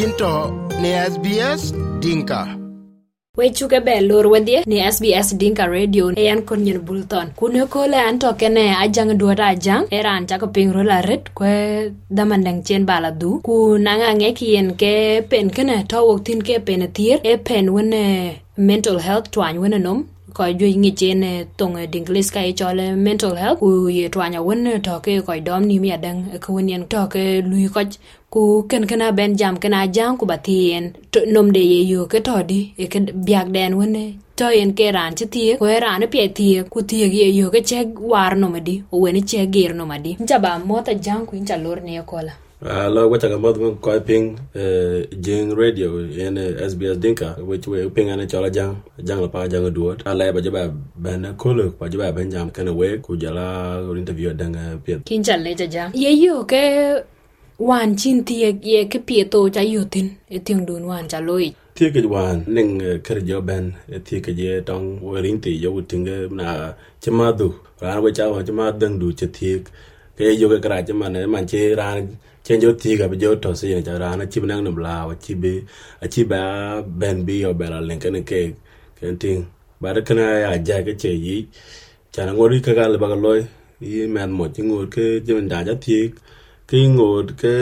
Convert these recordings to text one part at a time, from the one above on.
yinto ne SBS Dinka. wechuke be lor wedhie ni sbs dinka radio e yan kon nyen bulton kune kole an to kene ajang duota ajang eran chako ping rola red kwe damandang chen bala du. Ku nanga nge kien ke pen kene to wok tin ke pen thier e pen wene mental health twany wene nom ko ju ngi chen tong dinglis ka e chole mental health ku ye twanya wene to ke ko dom ni mi adang ko wenen to ke lui ko ku ken kana ben jam kana jam ku batien to nom de ye yo ke to di e ke biak den wene to yen ke ran ti tie ko ran pe tie ku tie ye yo ke che war no madi o wen che ger no madi jaba mota jam ku nja lor ne kola lo wacha ka mod ko ping jing radio uh, SBS Dinka which we ping ane chola jang jang la pa jang duot ala ba jaba ben kolo pa jaba ben jam kana we ku jala interview dang uh, pet kin chal le jam ye yo ke wan chin tie ye ke pie to cha yo tin. E ting dun wan cha loi tie ke wan ning uh, kar jo ben tie ke je tong we ring ti yo tinga na chama du we cha wa chama dang du che tie ke yo ke kra che mane man che ran che jo ti ga jo to si ne ra na chi nang nam la wa chi be a chi ba ben bi yo ba la len ken ke ken ting ba de kana ya ja ke che yi cha na ngori ka ga le ba ga loy yi man mo chi ngor ke je man da ja ti ke ngor ke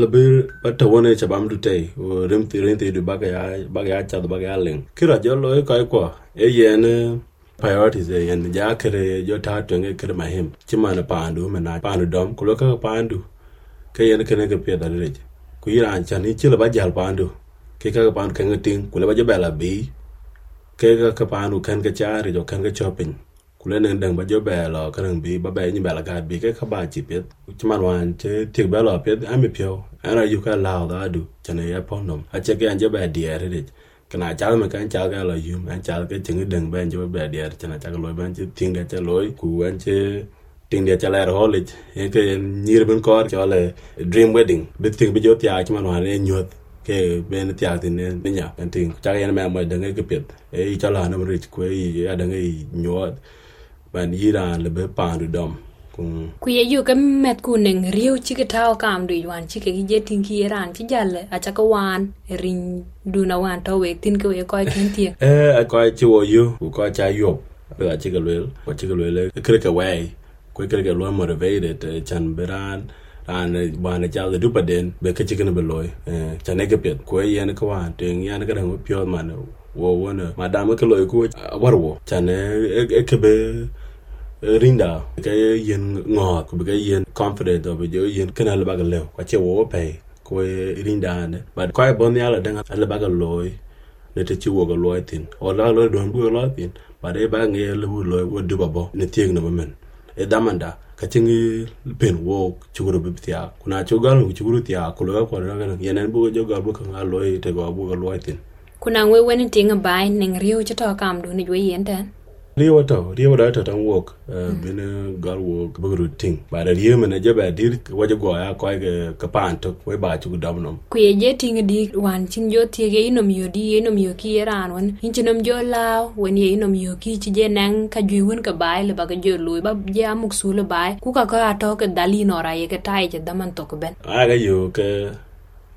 le be ba to wona cha bam du te o rim ti rim ti du ba ga ya ba ga ya cha ba ga len ki ra jo loy ka ko e ye ne priorities e yen ja kere jo ta twenge kere mahim chimana pandu mena pandu dom kulo pandu ke yen kene ke pieda re ku iran chan ba jal pandu. Ke ka pandu ke ngating kulo ba jabela bi ke ka ka pandu ken ke chari jo ken ke shopping kulo ne dang ba jabela kan bi ba ba ni bela ka bi ke ka ba chi pet chiman wan che tik bela pet ami pyo ara yu lao da du chan ya pondom. A che ke an jabela diere kana chal me kan chal ka lo yum an chal ke ching deng ben jo be di chana chal lo ben chi ting de chal lo ku an che ting de chal er college e ke nyir ben kor chole dream wedding. Bit ting bi jo jot chi man wan e nyot ke ben tia tin ne nya en ting cha yan me mo deng ke pet e chal chala na rich ko e ya deng e nyot ban yiran le be pa dom kun ku ye yu ke met ku neng riu chi ke tao kam du wan chi ke je tin ki ran chi jalle a cha ka wan. Rin du na wan to we tin ke we ko ken tie e a ko chi wo yu ku ko cha yop be a chi ke lel ko chi ke lel ke ke wai ko kere ke lo motivated chan beran ran bana jal du paden be ke chicken be loy chan ke pet ko yen ko wan ten yan ke ran pyo man wo wona madam ke loy ko warwo chan e ke be rinda ke yen ngot ko be yen confident of jo yen kana le baga le ko che wo pe ko rinda ne but ko bon ya la danga le baga loy ne te chi wo ga loy tin o la lo don bu loy tin ba de ba nge le bu loy wo du ba bo ne tieng no men e damanda ka tingi pen wo chuguru bi tia kuna chugal ku chuguru tia ku lo ko ra ga yenen bu jo ga bu ka ga lo te go bu ga lo tin kuna we wen ting bai neng riu cha to kam du ni yen tan riyo to riyo da to tan wok bin gal work bu ru ting ba da riyo na jaba ba dir waje je go ya ko ga ka pan to we ba ci gudam nom. Ku ye je ting di wan chin jo ti ge inom yo di inom yo ki ran wan. In chinom jo la wen ye inom yo ki ci je nang ka ju won ka bai le ba ga jo lu ba je amuk su le bai. Ku ka ka to ke dali no ra ye ke tai je daman to ko ben. A ga yo ke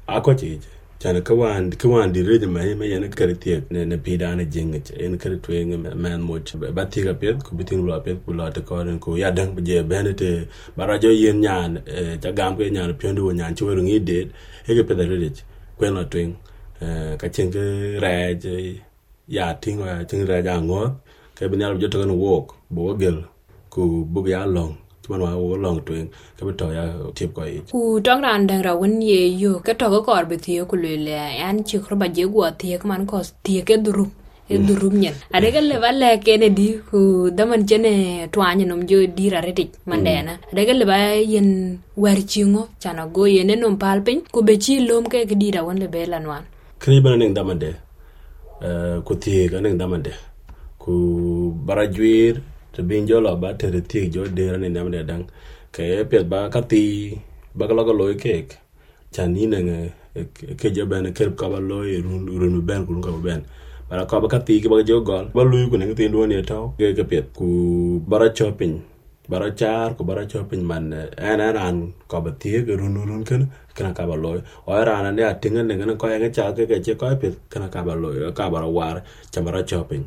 a ko chi chan ka wan ka wan di re ma me yana kartie ne ne pi da ne jing che en kar tu en man mo che ba ti ga pet ku bitin lo pet ku lo te ko ren ku ya dang je ben te bara jo yen nyan eh, ta gam ke nyan pyo ndu nyan chu ru ngi de e ke pe da re ku en lo twing ka chen ge ra je ya ting wa ting ra ja ngo ke bin ya jo to kan walk bo gel, ku bu ya long chuman wa wo long twing ke bi to ya tip ko ich ku tong ran dang ra wen ye yo ke to ko kor bi tie ku le le an chi kro ba je go tie man ko tie ke duru e durum nyen. Ade ke le ba le ke ne di ku daman jene twanye nom jo di ra retik mandena ade ke le ba yen wer chingo chana go yene nom pal pin ku be chi lom ke ke di ra wen le be lanwan kri bana ning damande ku tie ga ning damande ku bara te bin jo lo ba te re ti jo de ra ning damande dang ke pet ba ka ti ba ka lo ko loy kek chani ne ke jo ben ke ka ba loy run run ben ku ka ben. Bara ka ba ka ti ke ba jo gol ba lu ku ne ti ndo ne to ke ke pet ku bara shopping bara char ko bara chopin man en ran ko ba tie ke run run ken kana ka ba loy o ran ne atinga ne ngana ko ya cha ke ke che ko pit kana ka ba loy ka bara war cha bara chopin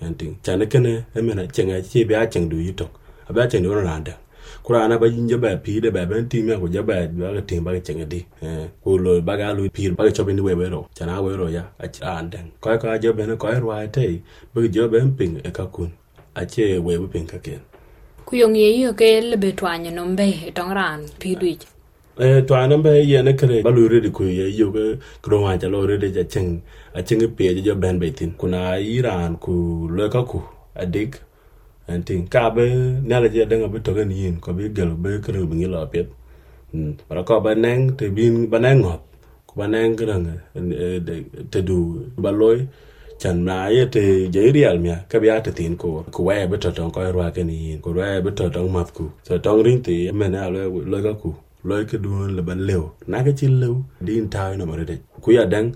en ting. Chane kene emena chenga chi bia cheng du yitok abia cheng du ronanda kura ana ba jinja ba pi de ba ben ti me ko ja ba ba ga tim ba ga chenga di. Eh ko lo ba ga lu pi ba ga chobe ni we we ro. Ro ya a an den ko ka jo ben ko ro ai te ba jo ben ping e ka kun. A che we ping ka ken. Ku yong ye yo ke lebe twanye no mbe tong ran pi to anan ba ye ne kre ba lure de di ku ye yo ke kro wa ja lo re de ja cheng a cheng pe je jo ben be tin. Kuna iran ku le ka ku adik en tin ka be na le je denga be to ga nin ko be gel be kre bi lo pet para ko ba neng te bin ba neng ngot ku ba neng grang te du ba loy chan na ye te je real mia ka bia te tin ko ku wa be to tong ko ro ka ni ko wa be to tong mat ku so tong rin te me na le lo ka ku lo ke du le ba lew na ci lew din ta no mare de ku ya dang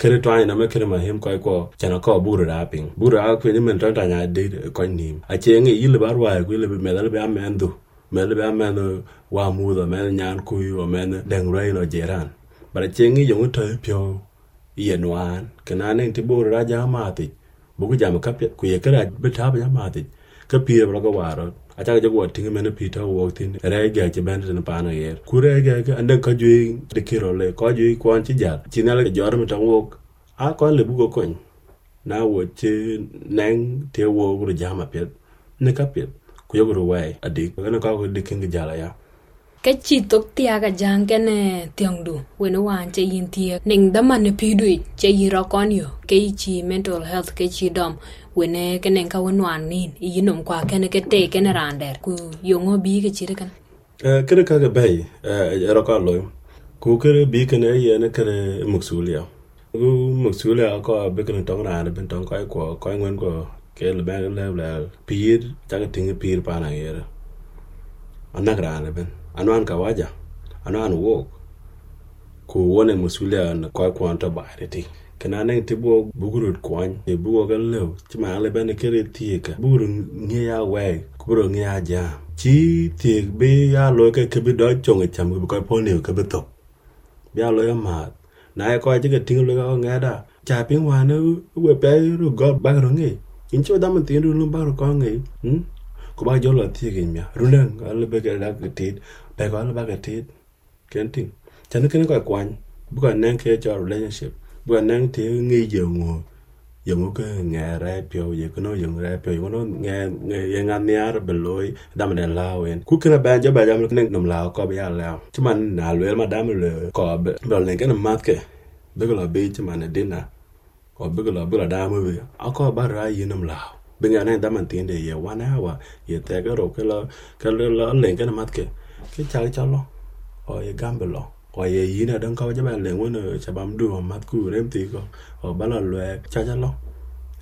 kere to na me kere ma hem ko ko chan ko buru da pin buru a ko ni men tan tan nya de ko ni a che ngi yil le bar wa ko le me dal be ba me le be me wa mu da me nyan ku yo me deng rai no jeran bara che ngi yo to pyo yen wan kana ne ti buru ra ja ma ti. Bu ku jam ka ku ye kra be ta ba ma ti. Ka pye ba ko waro a ta ga go ti me ne pi ta wo tin re ga che ben ne pa na ye ku re ga ga ande ka ju de ki le. Ko ju ko ti ja ti na le jor wo a ko le bu go na wo che neng te wo ru ja ma pet ne ka pet ku yo ru wai adik ka na ka ko de kin ga cái chi tok tia ga jang ke ne tiang du we no wan che yin tia. Ning da man ne pi du che yi ro kon yo ke chi mental health ke chi dom we ne ke ne ka won wan nin yi nom kwa ke ne ke te ke ne ran der ku yo ngo bi ke chi kan eh kere ka ga bai eh ro ka lo ku kere bi ke ne ye ne kere muksulia ku muksulia ko be ke tong ran ben tong kai ko ko ngwen ko ke le ba le le pir ta ke ting pir pa na ye anak ran ben anuan kawaja anuan wok? Ku wone musulia na kwa kwa ta bare ti kana ne ti bo bugurut kwany e bugo gan lew ti ma le bene kere ti ka buru nge ya we ku buru nge ya ja chi ti be ya lo ke ke bi do chong e cham ko po ne ke bi to ya lo ya ma na e ko ji ke ting lo ga nge da. Cha pin wa ne we pe ru go ba ro nge. In cho da man tin ru lu ba ro ko nge. Hm kuba ba jo lo ti ke mya ru be ke la ke be ko le ba ke ti ken ting chan ke ko kwany bu ka nen ke cho relationship bu ka nen ti ngi je ngo ye ngo ke nge ra pyo ye ko no ye ngo ra pyo ye no nge nge ye nga ne ar be loy da man la wen ku ke na ba jo ba jam ken nom la ko ba ya la ti man na lo ma da me le ko be be ne ken na mat ke be ko la be ti man ne dinna ko be ko la be la da me be a ko ba ra yi nom la be nga ne da man tin de ye one hour ye te ga ro ke la ke lo le ke na mat ke ke cha cha lo. O ye gambe lo. O ye yi na dan ka ja ba le wona cha bam du ma mat ku rem ti ko o ba la lo cha cha lo.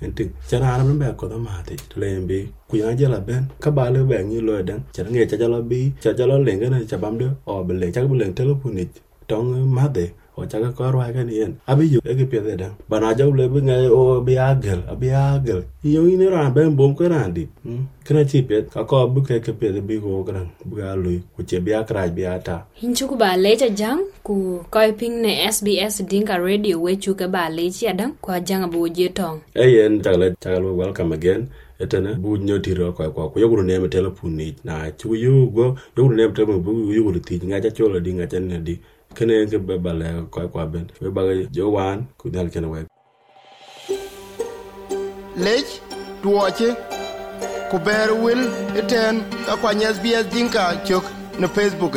En tin cha na na ba ko da ma ti le bi ku ya ja la ben ka ba le ba ni lo dan cha nge cha cha lo bi cha cha lo le ga na cha bam du o be le cha ba le telephone tong ma de ochaka korwaga ni en abiyo ege piedhe da bana jawle bi nga o oh, bi agel abi agel. Yo ini ra ben bom ko randi ti chipet ka ko bu ke ke piedhe bi go gran bu ga lu ku che bi akra bi ata hin chu ba lecha jang. Ku koi ping ne SBS dinga radio we chu ke ba lecha dan ko jang bu je tong. Eh, e yen ta le ta tagle welcome again. Etene bu nyotiro kwa ko ku yoguru ne metelo punit na chu yugo yoguru ne metelo bu yoguru ti. Nga cha chola di ngacha ne di kene ke be ba le ko ko ben. Be ba jo wan ku dal ken we lech duoche ku ber wil eten ka nyas SBS Dinka chok na Facebook